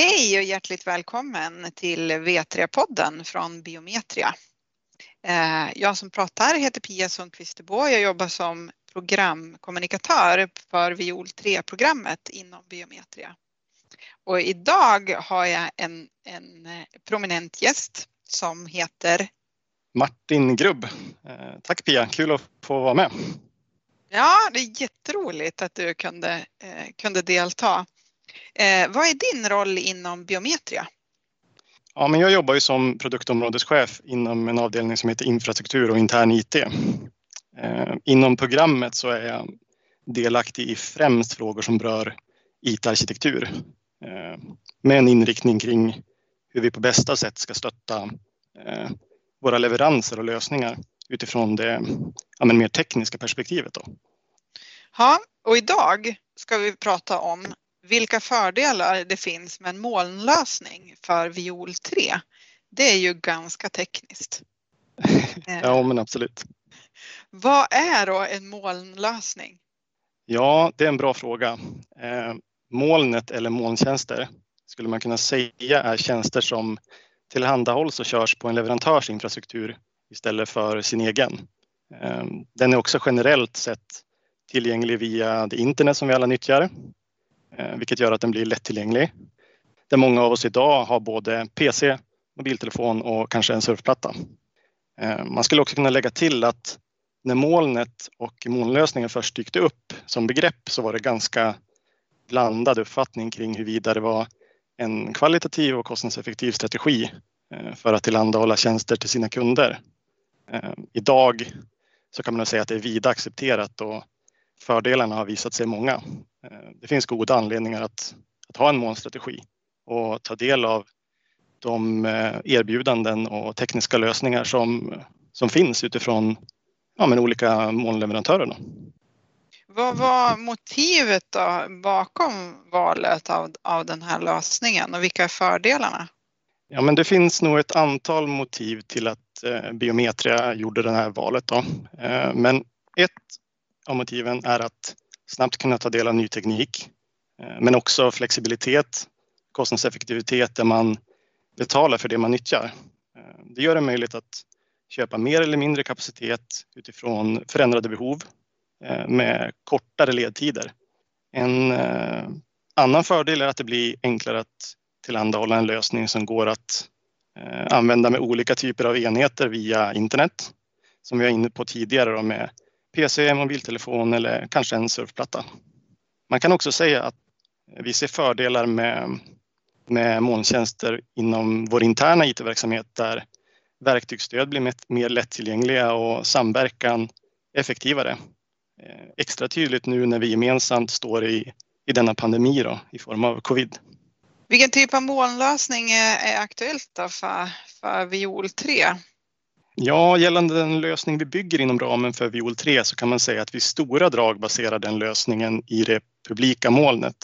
Hej och hjärtligt välkommen till V3-podden från Biometria. Eh, jag som pratar heter Pia Sundqvist Jag jobbar som programkommunikatör för Viol 3-programmet inom Biometria. Och idag har jag en, en prominent gäst som heter Martin Grubb. Eh, tack Pia, kul att få vara med. Ja, det är jätteroligt att du kunde, eh, kunde delta. Eh, vad är din roll inom Biometria? Ja, men jag jobbar ju som produktområdeschef inom en avdelning som heter infrastruktur och intern IT. Eh, inom programmet så är jag delaktig i främst frågor som berör IT-arkitektur eh, med en inriktning kring hur vi på bästa sätt ska stötta eh, våra leveranser och lösningar utifrån det ja, mer tekniska perspektivet. Då. Ja, och idag ska vi prata om vilka fördelar det finns med en molnlösning för Viol 3. Det är ju ganska tekniskt. ja, men absolut. Vad är då en molnlösning? Ja, det är en bra fråga. Eh, molnet eller molntjänster skulle man kunna säga är tjänster som tillhandahålls och körs på en leverantörs infrastruktur istället för sin egen. Eh, den är också generellt sett tillgänglig via det internet som vi alla nyttjar Eh, vilket gör att den blir lättillgänglig. Där många av oss idag har både PC, mobiltelefon och kanske en surfplatta. Eh, man skulle också kunna lägga till att när molnet och molnlösningen först dykte upp som begrepp så var det ganska blandad uppfattning kring huruvida det var en kvalitativ och kostnadseffektiv strategi eh, för att tillhandahålla tjänster till sina kunder. Idag så kan man säga att det är vida accepterat och fördelarna har visat sig många. Eh, det finns goda anledningar att, att ha en molnstrategi och ta del av de eh, erbjudanden och tekniska lösningar som, som finns utifrån ja, men olika molnleverantörer. Vad var motivet då bakom valet av, av den här lösningen och vilka är fördelarna? Ja, men det finns nog ett antal motiv till att eh, Biometria gjorde det här valet. Då. Eh, men ett av motiven är att snabbt kunna ta del av ny teknik, eh, men också flexibilitet, kostnadseffektivitet där man betalar för det man nyttjar. Eh, det gör det möjligt att köpa mer eller mindre kapacitet utifrån förändrade behov eh, med kortare ledtider. En annan fördel är att det blir enklare att tillhandahålla en lösning som går att använda med olika typer av enheter via internet som vi var inne på tidigare med PC, mobiltelefon eller kanske en surfplatta. Man kan också säga att vi ser fördelar med, med molntjänster inom vår interna IT-verksamhet där verktygsstöd blir mer lättillgängliga och samverkan effektivare. Eh, extra tydligt nu när vi gemensamt står i, i denna pandemi då, i form av covid. Vilken typ av molnlösning är, är aktuellt för, för Viol 3? Ja, gällande den lösning vi bygger inom ramen för Viol 3 så kan man säga att vi stora drag baserar den lösningen i det publika molnet.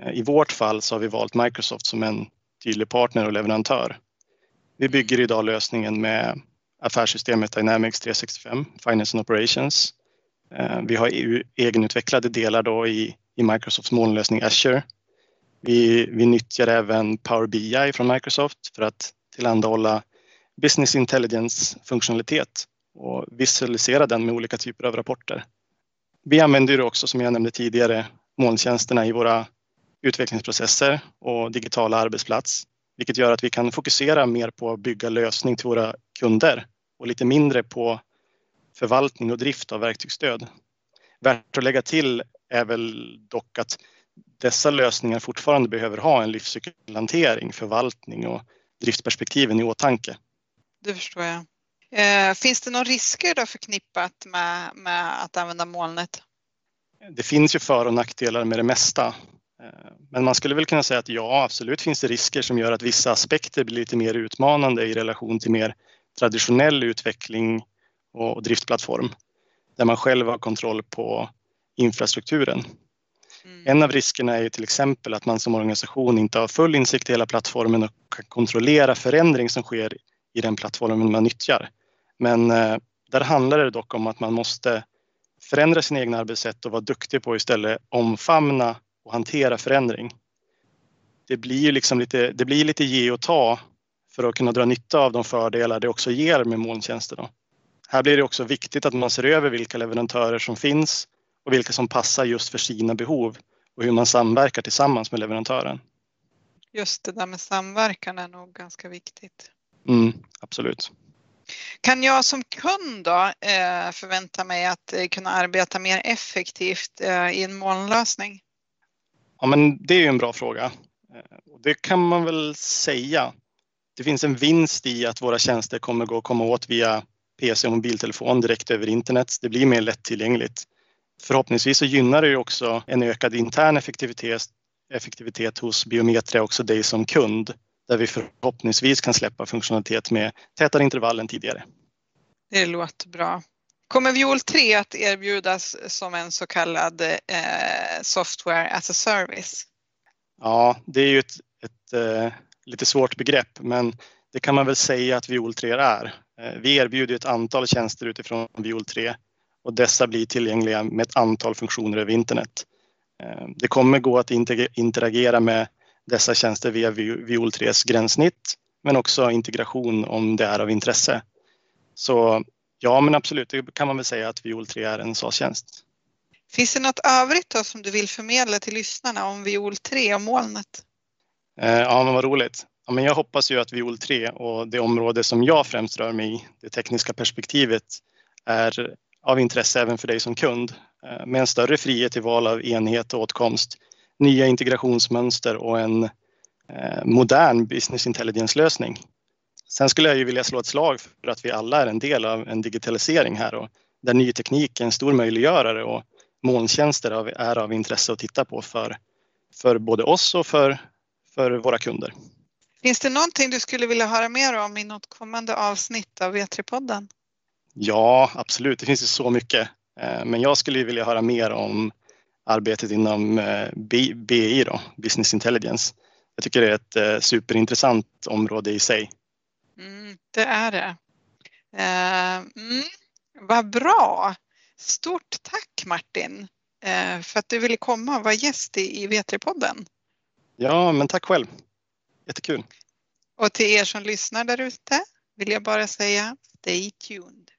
Eh, I vårt fall så har vi valt Microsoft som en tydlig partner och leverantör. Vi bygger idag lösningen med affärssystemet Dynamics 365, Finance and Operations. Eh, vi har EU egenutvecklade delar då i, i Microsofts molnlösning Azure. Vi, vi nyttjar även Power BI från Microsoft för att tillhandahålla business intelligence-funktionalitet och visualisera den med olika typer av rapporter. Vi använder också, som jag nämnde tidigare, molntjänsterna i våra utvecklingsprocesser och digitala arbetsplats, vilket gör att vi kan fokusera mer på att bygga lösning till våra kunder och lite mindre på förvaltning och drift av verktygsstöd. Värt att lägga till är väl dock att dessa lösningar fortfarande behöver ha en livscykelhantering, förvaltning och driftsperspektiven i åtanke det förstår jag. Eh, finns det några risker då förknippat med, med att använda molnet? Det finns ju för och nackdelar med det mesta. Eh, men man skulle väl kunna säga att ja, absolut finns det risker som gör att vissa aspekter blir lite mer utmanande i relation till mer traditionell utveckling och driftplattform där man själv har kontroll på infrastrukturen. Mm. En av riskerna är till exempel att man som organisation inte har full insikt i hela plattformen och kan kontrollera förändring som sker i den plattformen man nyttjar. Men eh, där handlar det dock om att man måste förändra sina egna arbetssätt och vara duktig på att istället omfamna och hantera förändring. det blir liksom lite, det blir lite ge och ta för att kunna dra nytta av de fördelar det också ger med molntjänster. Då. Här blir det också viktigt att man ser över vilka leverantörer som finns och vilka som passar just för sina behov och hur man samverkar tillsammans med leverantören. Just det där med samverkan är nog ganska viktigt. Mm, absolut. Kan jag som kund då eh, förvänta mig att eh, kunna arbeta mer effektivt eh, i en molnlösning? Ja, men det är ju en bra fråga. Det kan man väl säga. Det finns en vinst i att våra tjänster kommer gå att komma åt via PC och mobiltelefon direkt över internet. Det blir mer lättillgängligt. Förhoppningsvis så gynnar det ju också en ökad intern effektivitet, effektivitet hos Biometria också dig som kund där vi förhoppningsvis kan släppa funktionalitet med tätare intervall än tidigare. Det låter bra. Kommer Viol 3 att erbjudas som en så kallad eh, software as a service? Ja, det är ju ett, ett eh, lite svårt begrepp men det kan man väl säga att Viol 3 är. Eh, vi erbjuder ett antal tjänster utifrån Viol 3 och dessa blir tillgängliga med ett antal funktioner över internet. Eh, det kommer gå att interagera med dessa tjänster via Viol 3s gränssnitt men också integration om det är av intresse. Så ja, men absolut, det kan man väl säga att Viol 3 är en SAS-tjänst. Finns det något övrigt då som du vill förmedla till lyssnarna om Viol 3 och molnet? Eh, ja, men vad roligt. Ja, men jag hoppas ju att Viol 3 och det område som jag främst rör mig i, det tekniska perspektivet, är av intresse även för dig som kund. Eh, med en större frihet i val av enhet och åtkomst, nya integrationsmönster och en eh, modern business intelligence-lösning. Sen skulle jag ju vilja slå ett slag för att vi alla är en del av en digitalisering här och där ny teknik är en stor möjliggörare och molntjänster är av intresse att titta på för, för både oss och för, för våra kunder. Finns det någonting du skulle vilja höra mer om i något kommande avsnitt av V3-podden? Ja, absolut. Det finns ju så mycket. Eh, men jag skulle vilja höra mer om arbetet inom eh, BI, då, Business Intelligence. Jag tycker det är ett eh, superintressant område i sig. Mm, det är det. Mm, vad bra! Stort tack Martin för att du ville komma och vara gäst i V3-podden. Ja, men tack själv. Jättekul. Och till er som lyssnar där ute vill jag bara säga stay tuned.